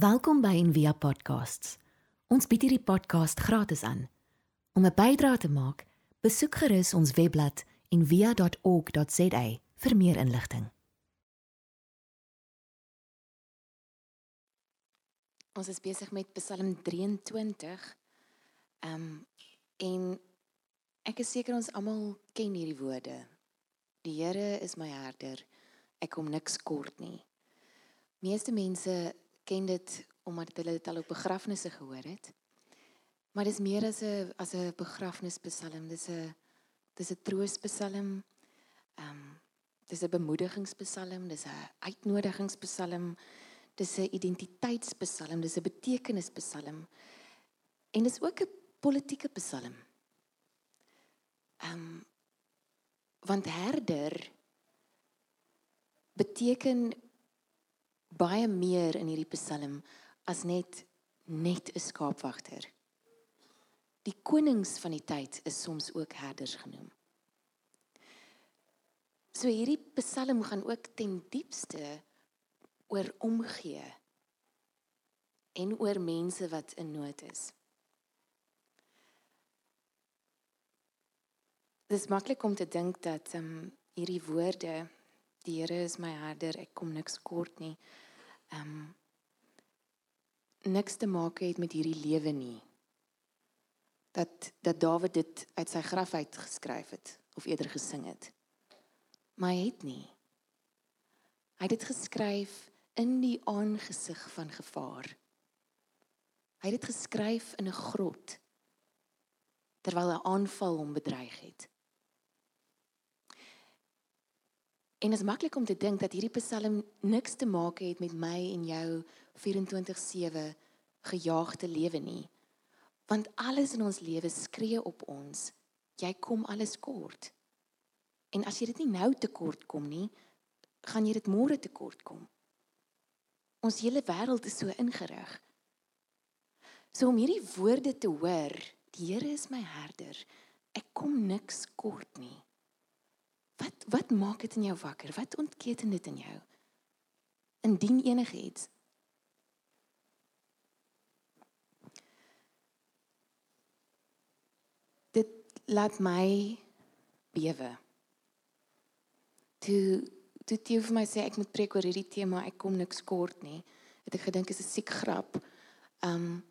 Welkom by Envia Podcasts. Ons bied hierdie podcast gratis aan. Om 'n bydrae te maak, besoek gerus ons webblad en via.org.za vir meer inligting. Ons is besig met Psalm 23. Ehm um, en ek is seker ons almal ken hierdie woorde. Die Here is my herder. Ek kom niks kort nie. Meeste mense ken dit omdat hulle dit al op begrafnisse gehoor het. Maar dis meer as 'n as 'n begrafnispsalm. Dis 'n dis 'n troospsalm. Ehm um, dis 'n bemoedigingspsalm, dis 'n uitnodigingspsalm. Dis 'n identiteitspsalm, dis 'n betekenispsalm. En dis ook 'n politieke psalm. Ehm um, want herder beteken baie meer in hierdie psalm as net net 'n skaapwagter. Die konings van die tyd is soms ook herders genoem. So hierdie psalm gaan ook ten diepste oor omgee en oor mense wat in nood is. Dit is maklik om te dink dat ehm um, hierdie woorde die Here is my herder, ek kom niks kort nie. Ehm um, niks te maak het met hierdie lewe nie. Dat dat Dawid dit uit sy graf uit geskryf het of eerder gesing het. Maar hy het nie. Hy het dit geskryf in die aangesig van gevaar. Hy het dit geskryf in 'n grot terwyl 'n aanval hom bedreig het. En is maklik om te dink dat hierdie Psalm niks te maak het met my en jou 24/7 gejaagde lewe nie. Want alles in ons lewe skree op ons. Jy kom alles kort. En as jy dit nie nou te kort kom nie, gaan jy dit môre te kort kom. Ons hele wêreld is so ingerig. So om hierdie woorde te hoor, die Here is my herder. Ek kom niks kort nie. Wat wat maak dit in jou wakker? Wat ontketen dit in jou? Indien enigiets. Dit laat my bewe. Toe toe jy vir my sê ek moet preek oor hierdie tema, ek kom niks kort nie. Het ek gedink is 'n siek grap. Um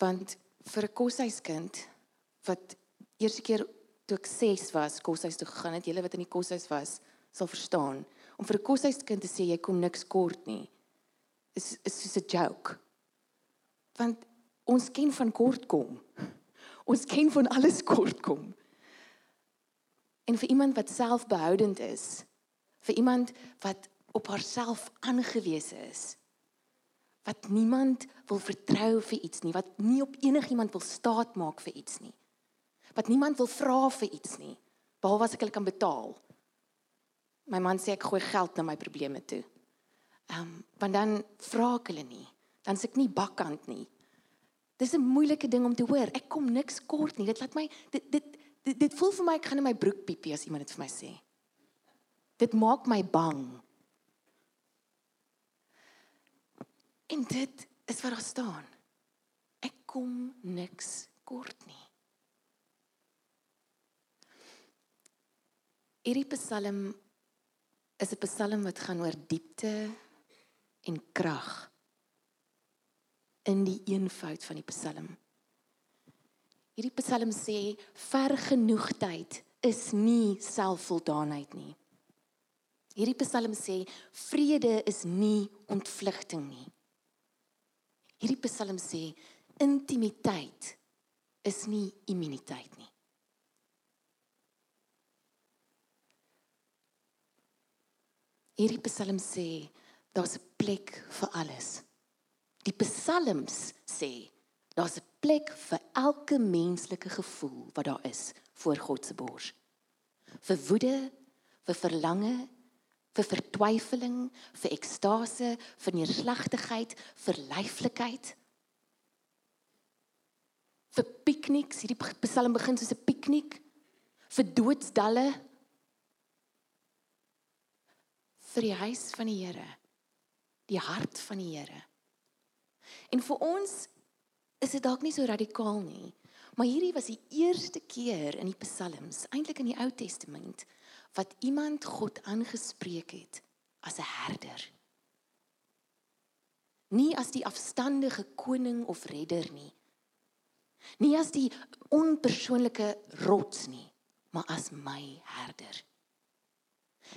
want vir 'n koshuiskind wat eerste keer toe ek 6 was, koshuis toe gegaan het, julle wat in die koshuis was, sal verstaan. Om vir 'n koshuiskind te sê jy kom niks kort nie, is is soos 'n joke. Want ons ken van kort kom. Ons ken van alles kort kom. En vir iemand wat selfbehoudend is, vir iemand wat op haarself aangewese is, wat niemand wil vertrou vir iets nie, wat nie op enigiemand wil staatmaak vir iets nie wat niemand wil vra vir iets nie behalwe as ek hulle kan betaal. My man sê ek gooi geld na my probleme toe. Ehm um, want dan vra ek hulle nie. Dan sê ek nie bakkant nie. Dis 'n moeilike ding om te hoor. Ek kom niks kort nie. Dit laat my dit dit dit, dit voel vir my ek gaan in my broek piepie as iemand dit vir my sê. Dit maak my bang. En dit is wat daar staan. Ek kom niks kort nie. Hierdie Psalm is 'n Psalm wat gaan oor diepte en krag in die eenvoud van die Psalm. Hierdie Psalm sê vergenoegdheid is nie selfvoldaanheid nie. Hierdie Psalm sê vrede is nie ontvlugting nie. Hierdie Psalm sê intimiteit is nie immuniteit nie. Hierdie Psalm sê daar's 'n plek vir alles. Die Psalms sê daar's 'n plek vir elke menslike gevoel wat daar is voor God se bors. Vir woede, vir verlange, vir vertwyfeling, vir ekstase, vir neerslagtigheid, vir lyflikheid. vir pikniks, hierdie Psalm begin soos 'n piknik, vir doodsdalle, vir die huis van die Here, die hart van die Here. En vir ons is dit dalk nie so radikaal nie. Maar hierdie was die eerste keer in die Psalms, eintlik in die Ou Testament, wat iemand God aangespreek het as 'n herder. Nie as die afstandige koning of redder nie. Nie as die onpersoonlike rots nie, maar as my herder.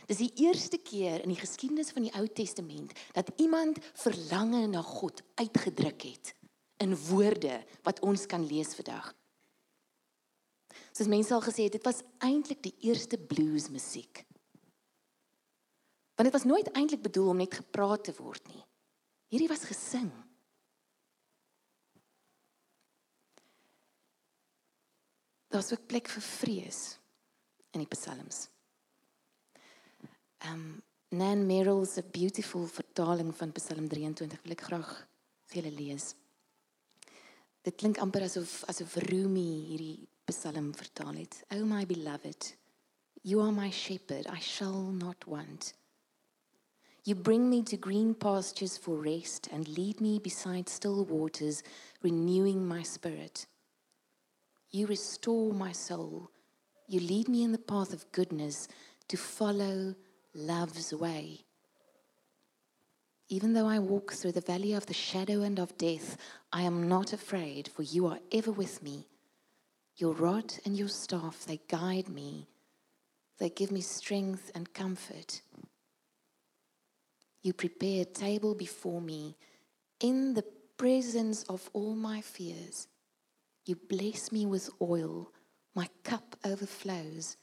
Dis die eerste keer in die geskiedenis van die Ou Testament dat iemand verlange na God uitgedruk het in woorde wat ons kan lees vandag. Soos mense al gesê het, dit was eintlik die eerste blues musiek. Want dit was nooit eintlik bedoel om net gepraat te word nie. Hierdie was gesing. Daar's ook plek vir vrees in die psalms. Um Nan Merrill's a beautiful vertaling van Psalm 23 wil ek graag vir julle lees. Dit klink amper asof asof Rumi hierdie Psalm vertaal het. O my beloved, you are my shepherd, I shall not want. You bring me to green pastures for rest and lead me beside still waters, renewing my spirit. You restore my soul. You lead me in the path of goodness to follow love's way. Even though I walk through the valley of the shadow and of death, I am not afraid, for you are ever with me. Your rod and your staff, they guide me. They give me strength and comfort. You prepare a table before me in the presence of all my fears. You bless me with oil, my cup overflows.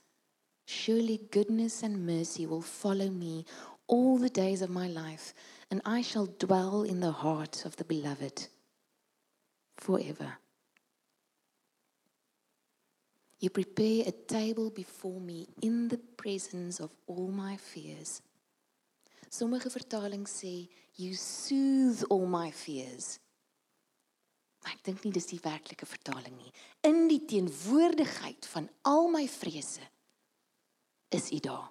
Surely goodness and mercy will follow me all the days of my life, and I shall dwell in the heart of the beloved forever. You prepare a table before me in the presence of all my fears. Sommige vertalings sê you soothe all my fears. Maar ek dink nie dis die werklike vertaling nie. In die teenwoordigheid van al my vrese is U daar.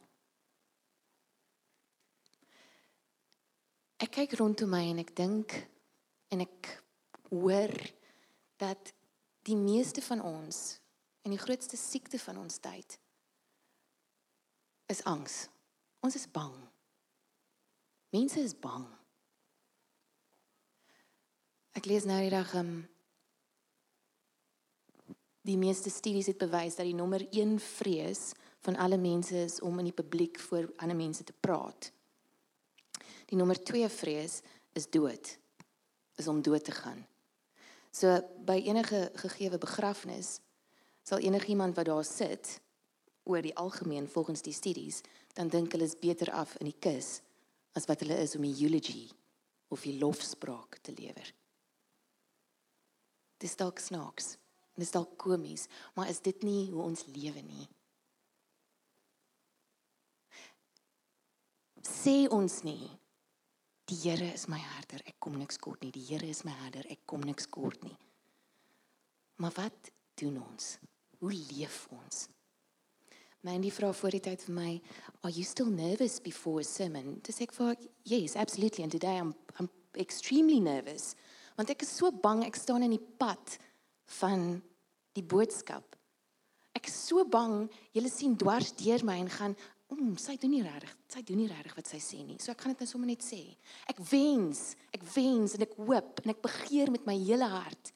Ek kyk rondom my en ek dink en ek hoor dat die meeste van ons En die grootste siekte van ons tyd is angs. Ons is bang. Mense is bang. Ek lees nou die dag um die meeste studies het bewys dat die nommer 1 vrees van alle mense is om in die publiek voor ander mense te praat. Die nommer 2 vrees is dood. Is om dood te gaan. So by enige gegeewe begrafnis sal enigiemand wat daar sit oor die algemeen volgens die studies dan dink hulle is beter af in die kus as wat hulle is om 'n eulogy of 'n lofspraak te lewer. Dis dalk snaaks. Dis dalk komies, maar is dit nie hoe ons lewe nie? Sê ons nie die Here is my herder, ek kom niks kort nie. Die Here is my herder, ek kom niks kort nie. Maar wat doen ons? Hoe leef ons? Mandy vra voor die tyd vir my, "Are you still nervous before a sermon?" Dis ek vir, "Yes, absolutely and today I'm I'm extremely nervous." Want ek is so bang ek staan in die pad van die boodskap. Ek is so bang julle sien dwars deur my en gaan, "Oom, sy doen nie reg. Sy doen nie reg wat sy sê nie." So ek gaan dit net sommer net sê. Ek wens, ek wens en ek hoop en ek begeer met my hele hart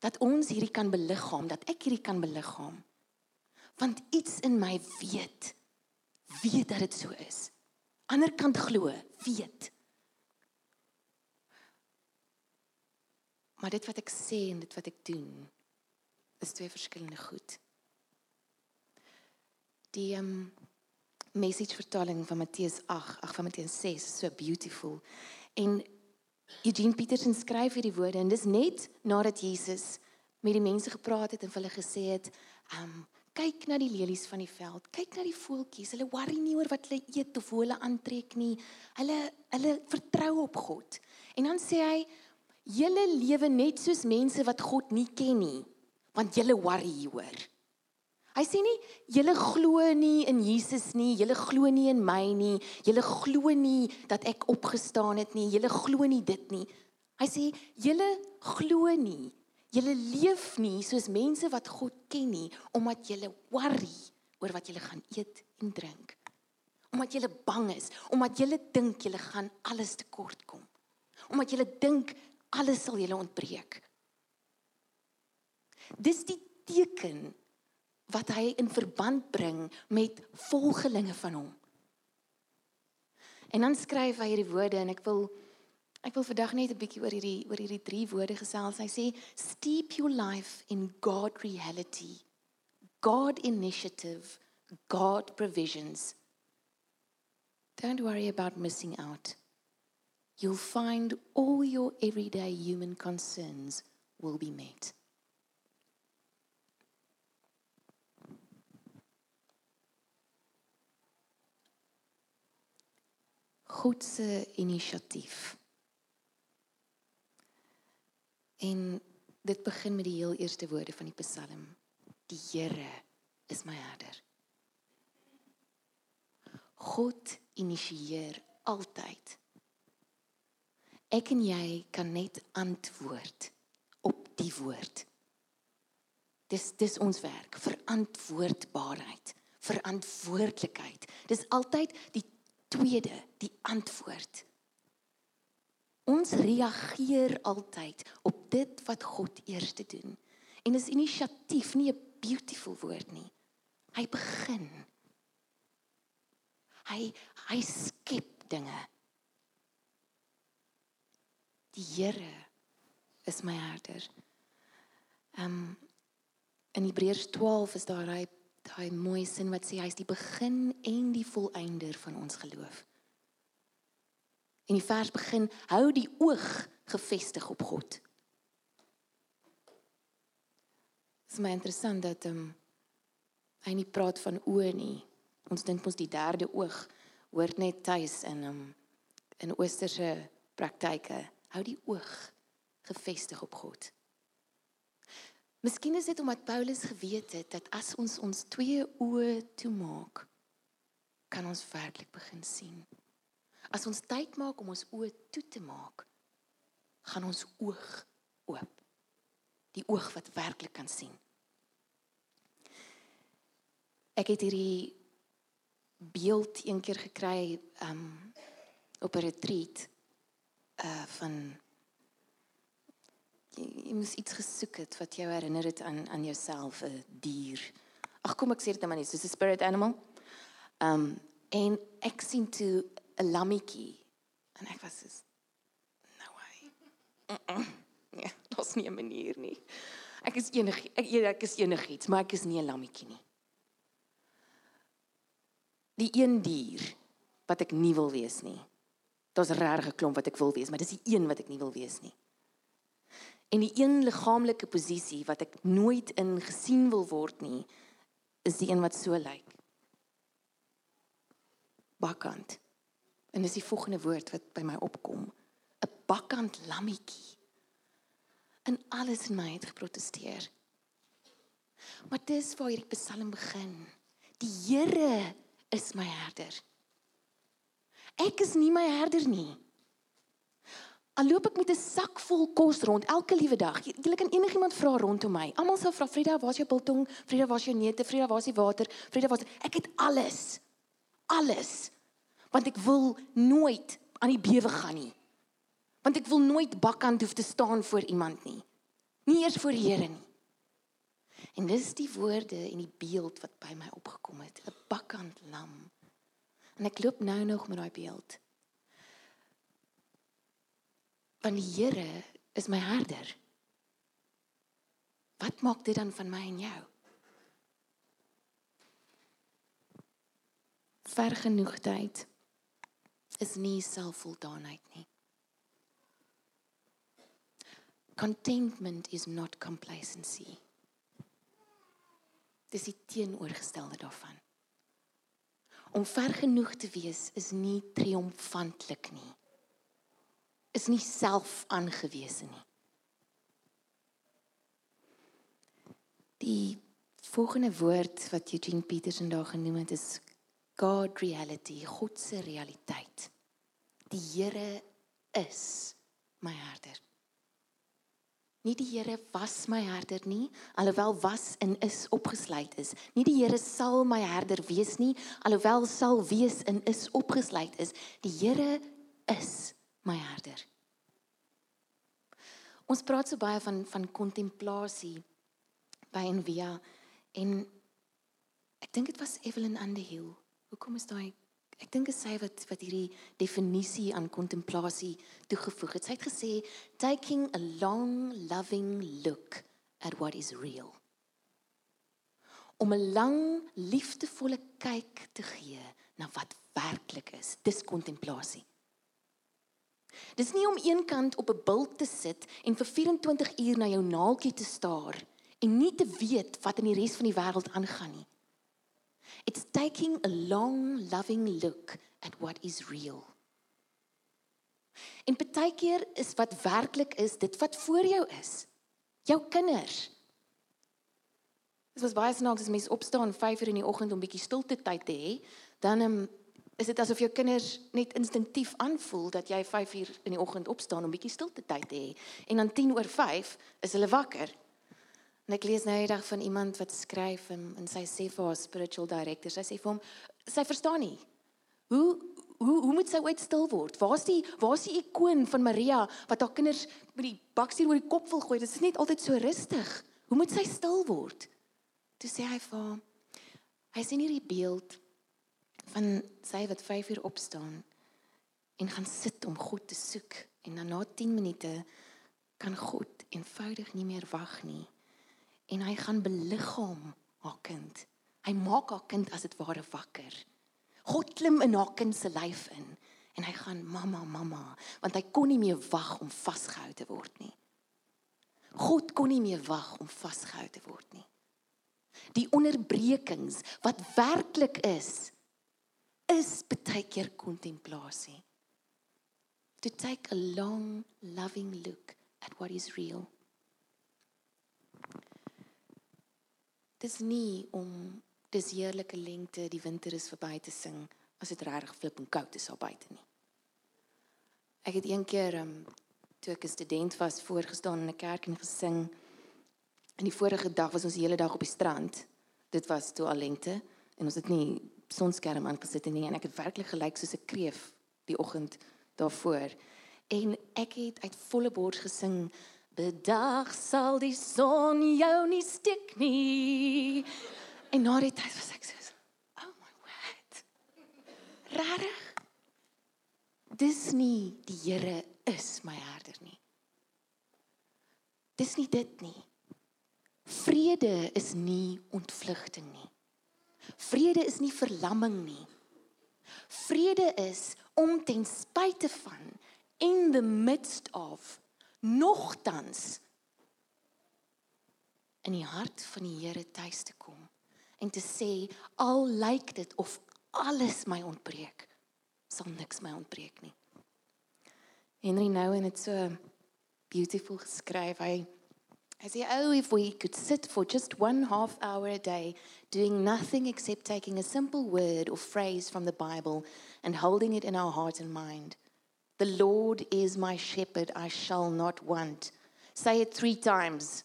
dat ons hierdie kan beliggaam, dat ek hierdie kan beliggaam. Want iets in my weet weet dat dit so is. Ander kant glo, weet. Maar dit wat ek sê en dit wat ek doen is twee verskillende goed. Die um message vertaling van Matteus 8, ag van Matteus 6 is so beautiful. En Eugene Peterson skryf hierdie woorde en dis net nadat Jesus met die mense gepraat het en hulle gesê het, "Um kyk na die lelies van die veld, kyk na die voeltjies. Hulle worry nie oor wat hulle eet of hoe hulle aantrek nie. Hulle hulle vertrou op God." En dan sê hy, "Julle lewe net soos mense wat God nie ken nie, want julle worry hieroor." Hy sê nie julle glo nie in Jesus nie, julle glo nie in my nie, julle glo nie dat ek opgestaan het nie, julle glo nie dit nie. Hy sê julle glo nie. Julle leef nie soos mense wat God ken nie omdat julle worry oor wat julle gaan eet en drink. Omdat julle bang is, omdat julle dink julle gaan alles tekort kom. Omdat julle dink alles sal julle ontbreek. Dis die teken wat hy in verband bring met volgelinge van hom. En dan skryf hy hierdie woorde en ek wil ek wil vandag net 'n bietjie oor hierdie oor hierdie drie woorde gesels. Hy sê steep your life in God reality. God initiative, God provisions. Don't worry about missing out. You'll find all your everyday human concerns will be met. God se inisiatief. En dit begin met die heel eerste woorde van die Psalm. Die Here is my herder. God initieer altyd. Ek en jy kan net antwoord op die woord. Dis dis ons werk, verantwoordbaarheid, verantwoordelikheid. Dis altyd die tweede, die antwoord. Ons reageer altyd op dit wat God eers te doen. En dis inisiatief, nie 'n beautiful woord nie. Hy begin. Hy hy skep dinge. Die Here is my herder. Ehm um, in Hebreërs 12 is daar hy daai mooi sin wat sê hy's die begin en die volëinder van ons geloof. En die vers begin hou die oog gefestig op God. Dit is my interessant dat ehm um, hy nie praat van oë nie. Ons dink mos die derde oog hoort net tuis in ehm um, in oosterse praktyke. Hou die oog gefestig op God. Miskien is dit omdat Paulus geweet het dat as ons ons twee oë toemaak, kan ons werklik begin sien. As ons tyd maak om ons oë toe te maak, gaan ons oog oop. Die oog wat werklik kan sien. Ek het hierdie beeld een keer gekry um op 'n retreat uh van jy moes iets gesoek het wat jou herinner het aan aan jouself 'n dier. Ag kom ek sê dit net maar net soos 'n spirit animal. Um en ek sien toe 'n lammetjie en ek was so no way. Mm -mm. Ja, dit's nie 'n manier nie. Ek is enig ek ek is enigiets, maar ek is nie 'n lammetjie nie. Die een dier wat ek nie wil wees nie. Daar's regtig 'n klomp wat ek wil wees, maar dis die een wat ek nie wil wees nie. En die een liggaamlike posisie wat ek nooit in gesien wil word nie, is die een wat so lyk. Bakkant. En dis die volgende woord wat by my opkom. 'n Bakkant lammetjie. En alles in my het geprotesteer. Maar dis waar hierdie Psalm begin. Die Here is my herder. Ek is nie my herder nie. Al loop ek met 'n sak vol kos rond elke liewe dag. Jy, jy kan enigiemand vra rondom my. Almal sal vra, "Frida, waar's jou biltong? Frida, waar's jou neute? Frida, waar's die water? Frida, waar's Ek het alles. Alles. Want ek wil nooit aan die bewe gaan nie. Want ek wil nooit bakkant hoef te staan voor iemand nie. Nie eers voor Here nie. En dis die woorde en die beeld wat by my opgekom het, 'n bakkant lam. En ek loop nou nog met daai beeld want die Here is my herder. Wat maak dit dan van my en jou? Vergenoegdheid is nie selfvoldaanheid nie. Contentment is not complacency. Dis die teenoorgestelde daarvan. Om vergenoeg te wees is nie triomfantlik nie is nie self aangewese nie. Die volgende woord wat Eugene Peterson daar genoem het is God reality, God se realiteit. Die Here is my herder. Nie die Here was my herder nie, alhoewel was en is opgesluit is. Nie die Here sal my herder wees nie, alhoewel sal wees en is opgesluit is. Die Here is my herder. Ons praat so baie van van kontemplasie by Envia en ek dink dit was Evelyn Underhill. Hoekom is daai ek dink sê wat wat hierdie definisie aan kontemplasie toegevoeg het. Sy het gesê taking a long loving look at what is real. Om 'n lang liefdevolle kyk te gee na wat werklik is. Dis kontemplasie. Dis nie om eenkant op 'n bult te sit en vir 24 uur na jou naaltjie te staar en nie te weet wat in die res van die wêreld aangaan nie. It's taking a long loving look at what is real. En baie keer is wat werklik is dit wat voor jou is. Jou kinders. Dit was baie snaaks as mense opstaan 5:00 in die oggend om bietjie stilte tyd te hê, dan um, is dit asof jou kinders net instinktief aanvoel dat jy 5:00 in die oggend opstaan om bietjie stilte tyd te hê en dan 10 oor 5 is hulle wakker. En ek lees nou eendag van iemand wat skryf en, en sy sê vir haar spiritual director, sy sê vir hom, sy verstaan nie. Hoe hoe hoe moet sy ooit stil word? Waar's die waar's die ikoon van Maria wat haar kinders met die baksteen oor die kop wil gooi? Dit is net altyd so rustig. Hoe moet sy stil word? Toe sê hy vir haar, hy sien hierdie beeld van sy wat 5 uur opstaan en gaan sit om God te soek en dan na 10 minute kan God eenvoudig nie meer wag nie en hy gaan beliggaam haar kind. Hy maak haar kind as dit ware wakker. God klim in haar kind se lyf in en hy gaan mamma mamma want hy kon nie meer wag om vasgehou te word nie. God kon nie meer wag om vasgehou te word nie. Die onderbrekings wat werklik is is baie keer kontemplasie. To take a long loving look at what is real. Dis nie om dis heerlike lengte, die winter is verby te sing as dit regtig flip en koud is al buite nie. Ek het een keer um, toe ek 'n student was voorgestaan in 'n kerk en gesing. En die vorige dag was ons die hele dag op die strand. Dit was toe al lengte en ons het nie sonskerm aangesit nie en ek het werklik gelyk soos 'n kreef die oggend daarvoor. En ek het uit volle bors gesing Bedag sal die son jou nie stik nie. En na die tyd was ek so, oh my word. Rarig. Dis nie die Here is my herder nie. Dis nie dit nie. Vrede is nie ontvlugting nie. Vrede is nie verlamming nie. Vrede is om ten spyte van in the midst of nogtans in die hart van die Here tuis te kom en te sê al lyk dit of alles my ontbreek sal niks my ontbreek nie Henry Nouwen het so beautiful geskryf hy hy say, oh if we could sit for just one half hour a day doing nothing except taking a simple word or phrase from the bible and holding it in our heart and mind The Lord is my shepherd, I shall not want. Say it three times.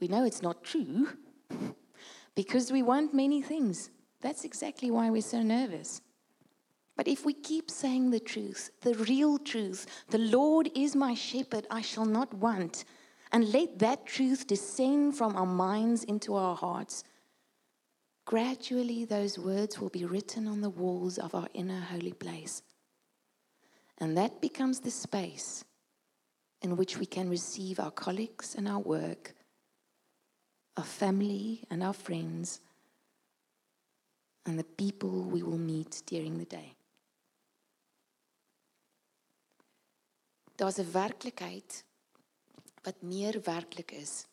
We know it's not true because we want many things. That's exactly why we're so nervous. But if we keep saying the truth, the real truth, the Lord is my shepherd, I shall not want, and let that truth descend from our minds into our hearts, gradually those words will be written on the walls of our inner holy place. And that becomes the space in which we can receive our colleagues and our work, our family and our friends, and the people we will meet during the day. Daar's 'n werklikheid wat meer werklik is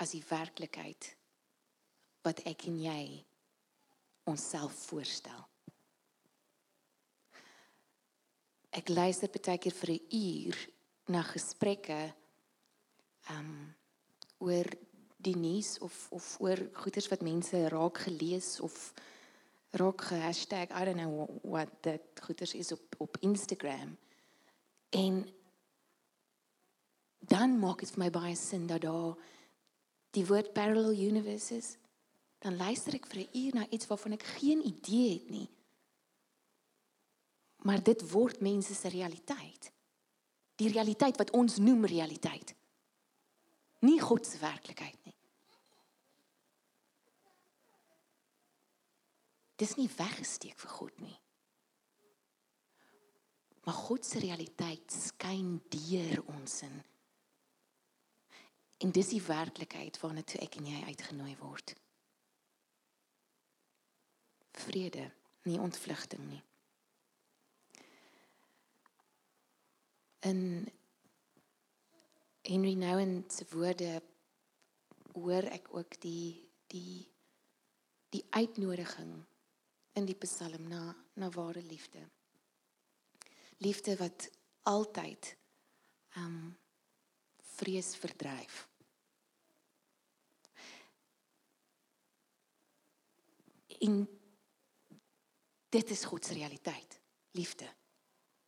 as die werklikheid wat ek en jy onsself voorstel. ek luister baie keer vir 'n uur na gesprekke um oor die nuus of of oor goeders wat mense raak gelees of raak hashtag I don't know what that goeders is op op Instagram. En dan maak dit vir my baie sin dat daar die woord parallel universe is. Dan luister ek vir 'n uur na iets waarvan ek geen idee het nie. Maar dit word mense se realiteit. Die realiteit wat ons noem realiteit. Nie God se werklikheid nie. Dis nie weggesteek vir God nie. Maar God se realiteit skyn deur ons in. En dis die werklikheid waarna toe ek en jy uitgenooi word. Vrede, nie ontvlugting nie. In Henry Nouwen se woorde hoor ek ook die die die uitnodiging in die Psalm na na ware liefde. Liefde wat altyd ehm um, vrees verdryf. In dit is God se realiteit, liefde.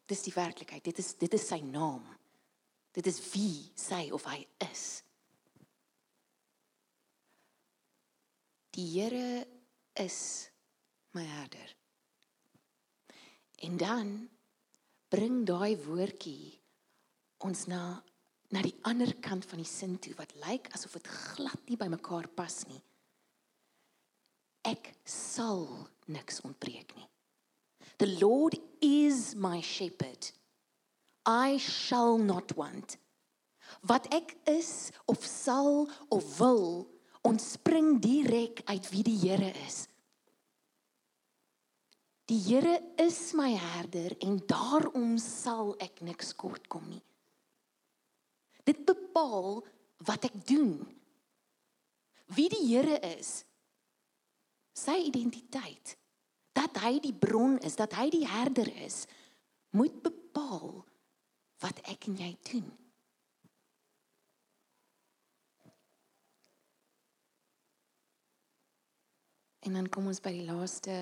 Dis die werklikheid. Dit is dit is sy naam. Dit is wie sy of hy is. Die Here is my herder. En dan bring daai woordjie ons na na die ander kant van die sin toe wat lyk asof dit glad nie by mekaar pas nie. Ek sal niks ontbreek nie. The Lord is my shepherd. I shall not want. Wat ek is of sal of wil ontspring direk uit wie die Here is. Die Here is my herder en daarom sal ek niks kort kom nie. Dit bepaal wat ek doen. Wie die Here is. Sy identiteit. Dat hy die bron is, dat hy die herder is, moet bepaal wat ek en jy doen. En dan kom ons by die laaste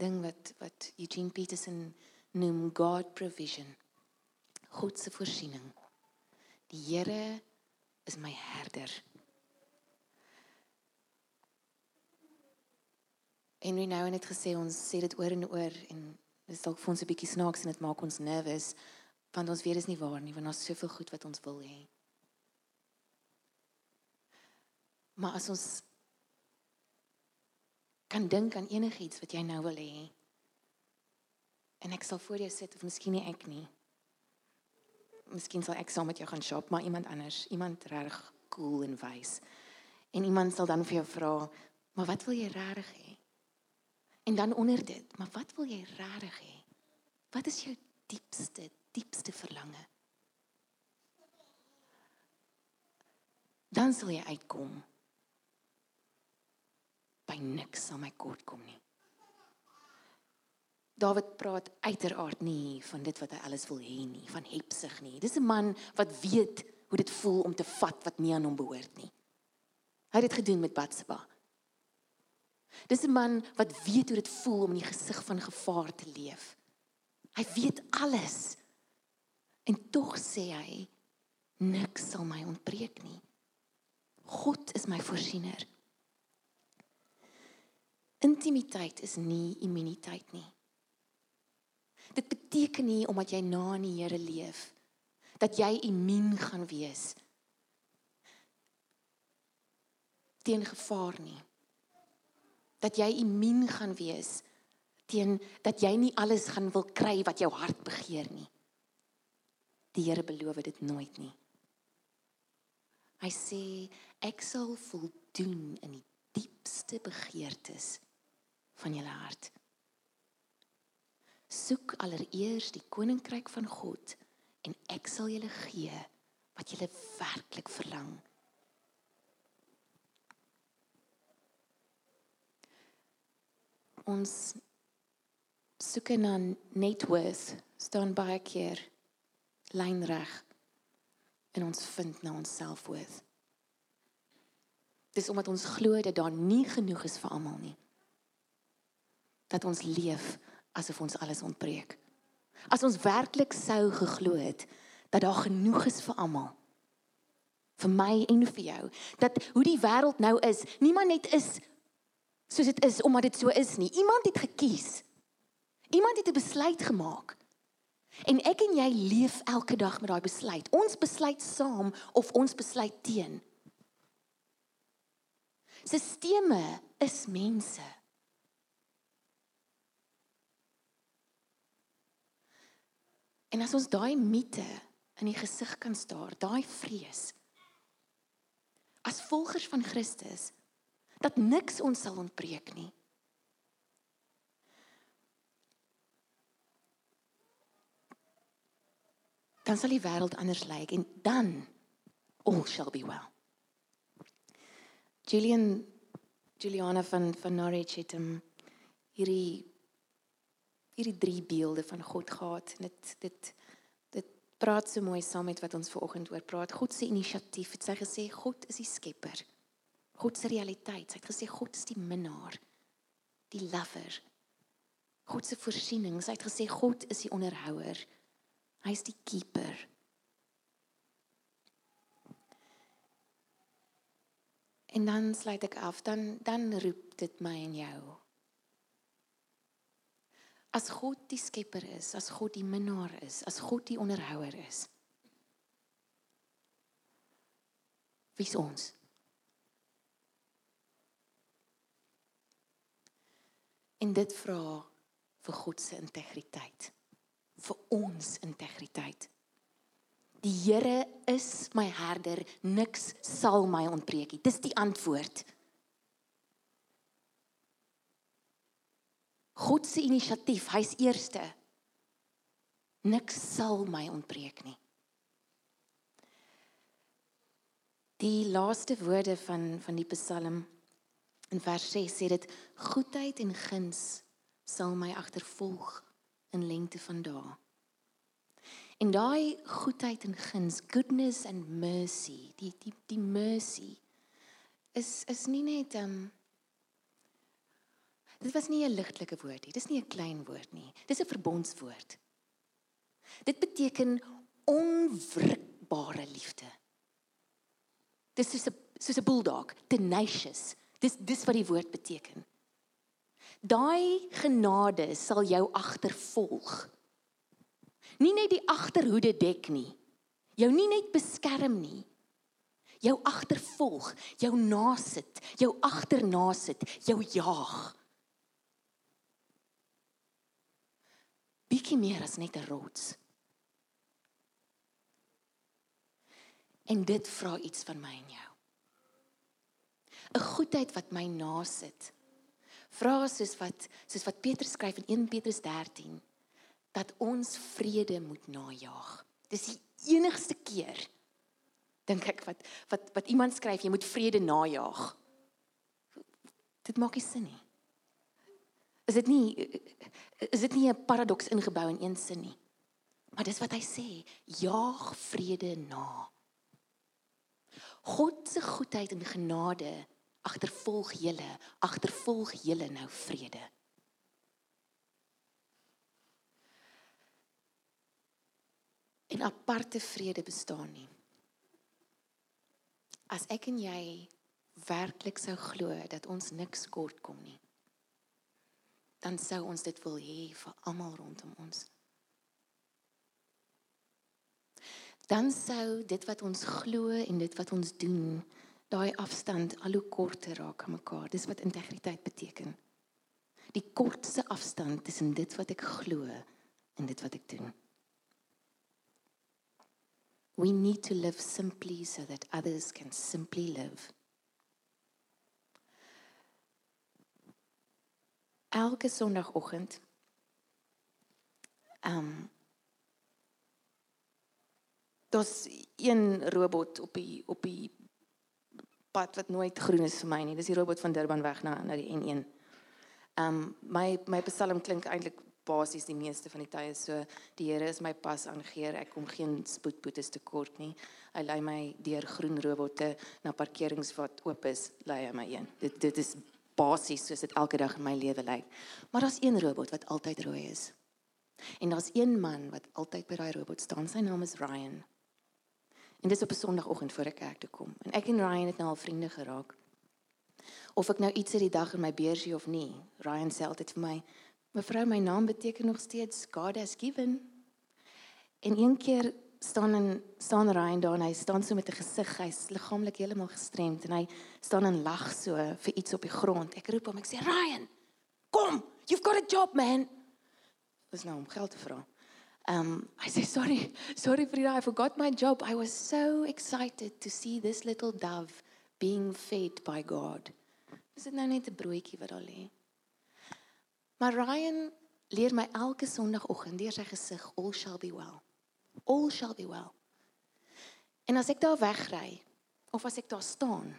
ding wat wat Eugene Peterson noem God provision. God se voorsiening. Die Here is my herder. En we nou net gesê ons sê dit oor en oor en dit dalk vir ons 'n bietjie snaaks en dit maak ons nervus want ons weet dit is nie waar nie want ons soveel goed wat ons wil hê. Maar as ons kan dink aan enigiets wat jy nou wil hê. En ek sal voor jou sit of miskien nie ek nie. Miskien sal ek saam met jou gaan shop, maar iemand anders, iemand reg cool en wys. En iemand sal dan vir jou vra, "Maar wat wil jy regtig hê?" En dan onder dit, "Maar wat wil jy regtig hê? Wat is jou diepste, diepste verlange?" Dan sal jy uitkom by niks sal my kort kom nie. Dawid praat uiteraard nie van dit wat hy alles wil hê nie, van hepsig nie. Dis 'n man wat weet hoe dit voel om te vat wat nie aan hom behoort nie. Hy het dit gedoen met Batsheba. Dis 'n man wat weet hoe dit voel om in die gesig van gevaar te leef. Hy weet alles. En tog sê hy niks sal my ontbreek nie. God is my voorsiener. Intimiteit is nie immuniteit nie. Dit beteken nie omdat jy na in die Here leef dat jy immuun gaan wees teen gevaar nie. Dat jy immuun gaan wees teen dat jy nie alles gaan wil kry wat jou hart begeer nie. Die Here beloof dit nooit nie. Hy sê ek sal voldoen in die diepste begeertes van julle hart. Soek allereers die koninkryk van God en ek sal julle gee wat julle werklik verlang. Ons soek na net worth staan baie keer lynreg en ons vind na ons selfworth. Dis omdat ons glo dat daar nie genoeg is vir almal nie dat ons leef asof ons alles ontbreek. As ons werklik sou geglo het dat daar genoeg is vir almal. Vir my en vir jou. Dat hoe die wêreld nou is, niemand net is soos dit is omdat dit so is nie. Iemand het gekies. Iemand het 'n besluit gemaak. En ek en jy leef elke dag met daai besluit. Ons besluit saam of ons besluit teen. Sisteme is mense. En as ons daai mite in die gesig kan staar, daai vrees as volgers van Christus dat niks ons sal ontbreek nie. Dan sal die wêreld anders lyk en dan all shall be well. Julian Juliana van van Norwich het hom hierdie hierdie drie beelde van God gehad en dit dit dit praat so mooi saam met wat ons ver oggend oor praat. God se inisiatief. Het sy gesê God is die skepper. God se realiteit. Sy het gesê God is die minnaar, die lover. God se voorsiening. Sy het gesê God is die onderhouer. Hy is die keeper. En dan sluit ek af, dan dan roep dit my en jou. As God die skepper is, as God die minnaar is, as God die onderhouer is. Wie's ons? En dit vra vir God se integriteit. Vir ons integriteit. Die Here is my herder, niks sal my ontbreek nie. Dis die antwoord. God se inisiatief, hy's eerste. Niks sal my ontbreek nie. Die laaste woorde van van die Psalm in vers 6 sê dit goedheid en guns sal my agtervolg in lengte van dae. En daai goedheid en guns, goodness and mercy, die die die mercy is is nie net um Dit was nie 'n ligtelike woord nie. Dis nie 'n klein woord nie. Dis 'n verbondswoord. Dit beteken onwrikbare liefde. Dis soos 'n soos 'n bulldog, tenacious. Dis dis wat die woord beteken. Daai genade sal jou agtervolg nie net die agterhoede dek nie. Jou nie net beskerm nie. Jou agtervolg, jou nasit, jou agternasit, jou jaag. Bietjie meer as net 'n rots. En dit vra iets van my en jou. 'n Goedheid wat my nasit. Vra soos wat soos wat Petrus skryf in 1 Petrus 13 dat ons vrede moet najag. Dis die enigste keer dink ek wat wat wat iemand skryf jy moet vrede najag. Dit maak nie sin nie. Is dit nie is dit nie 'n paradoks ingebou in een sin nie? Maar dis wat hy sê, jaag vrede na. God se goedheid en genade agtervolg julle, agtervolg julle nou vrede. en aparte vrede bestaan nie. As ek en jy werklik sou glo dat ons niks kort kom nie, dan sou ons dit wil hê vir almal rondom ons. Dan sou dit wat ons glo en dit wat ons doen, daai afstand al hoe korter raak aan mekaar. Dis wat integriteit beteken. Die kortste afstand tussen dit wat ek glo en dit wat ek doen. We need to live simply so that others can simply live. Elke Sondagoggend ehm um, Daar's een robot op die op die pad wat nooit groen is vir my nie. Dis die robot van Durban weg na na die N1. Ehm um, my my psalm klink eintlik basies die meeste van die tye so die Here is my pas aangeheer ek kom geen spoedboetes tekort nie hy lei my deur groen robotte na parkerings wat oop is lei hy my een dit dit is basies soos dit elke dag in my lewe lyk maar daar's een robot wat altyd rooi is En daar's een man wat altyd by daai robot staan. Sy naam is Ryan. En dis op 'n Sondagoggend voor ek kerk toe kom. En ek en Ryan het nou al vriende geraak. Of ek nou iets uit die dag in my beursie of nie. Ryan sê altyd vir my, "Mevrou, my naam beteken nog steeds God has given." En een keer staan en staan Ryan daar en hy staan so met 'n gesig, hy's liggaamlik heeltemal gestremd en hy staan en lag so vir iets op die grond. Ek roep hom, ek sê, "Ryan, kom, you've got a job, man." Dis nou om geld te vra. Um, I say sorry, sorry Frida, I forgot my job. I was so excited to see this little dove being fed by God. Dis dit nou net 'n broodjie wat daar lê. Maar Ryan leer my elke Sondagoggend deur sy gesig all shall be well. All shall be well. En as ek daar wegry of as ek daar staan,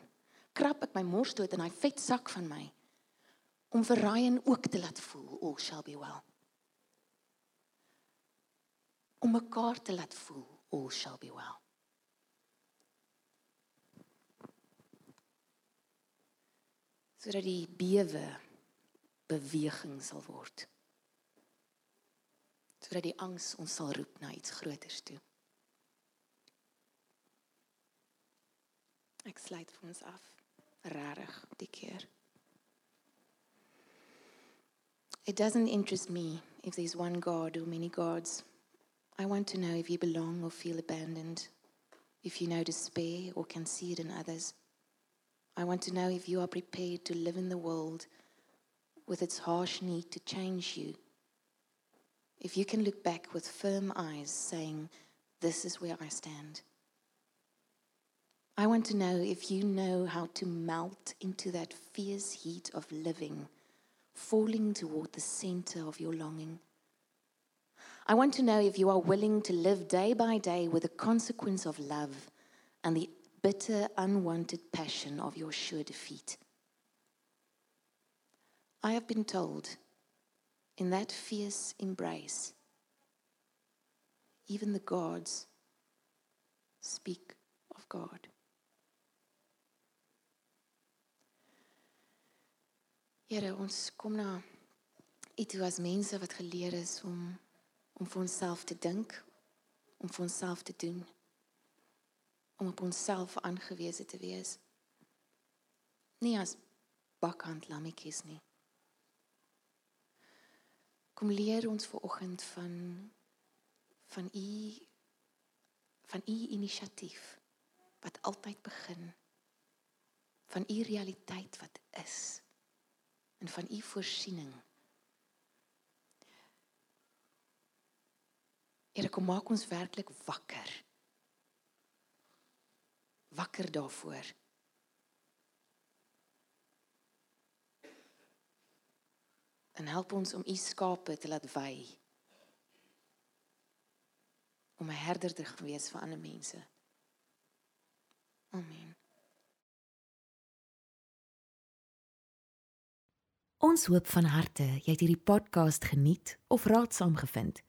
krap ek my mors dood in hy vet sak van my om vir Ryan ook te laat voel all shall be well. Om mekaar te laat voel all shall be well. sodat die bewe beweging sal word. Sodat die angs ons sal roep na iets groters toe. Ek sluit vir ons af. Rarig die keer. It doesn't interest me if there's one God or many gods. I want to know if you belong or feel abandoned, if you know despair or can see it in others. I want to know if you are prepared to live in the world with its harsh need to change you. If you can look back with firm eyes, saying, This is where I stand. I want to know if you know how to melt into that fierce heat of living, falling toward the center of your longing. I want to know if you are willing to live day by day with the consequence of love and the bitter, unwanted passion of your sure defeat. I have been told in that fierce embrace, even the gods speak of God. Here, ons kom na U toe as mense wat geleer is om om vir onsself te dink, om vir onsself te doen om op onsself aangewese te wees. Nie as bakkant lammetjies nie. Kom leer ons ver oggend van van u van u inisiatief wat altyd begin van u realiteit wat is en van u voorsiening. Here kom maak ons werklik wakker wakker daarvoor. En help ons om u skape te laat wy. Om 'n herder te wees vir ander mense. Amen. Ons hoop van harte jy het hierdie podcast geniet of raadsaam gevind.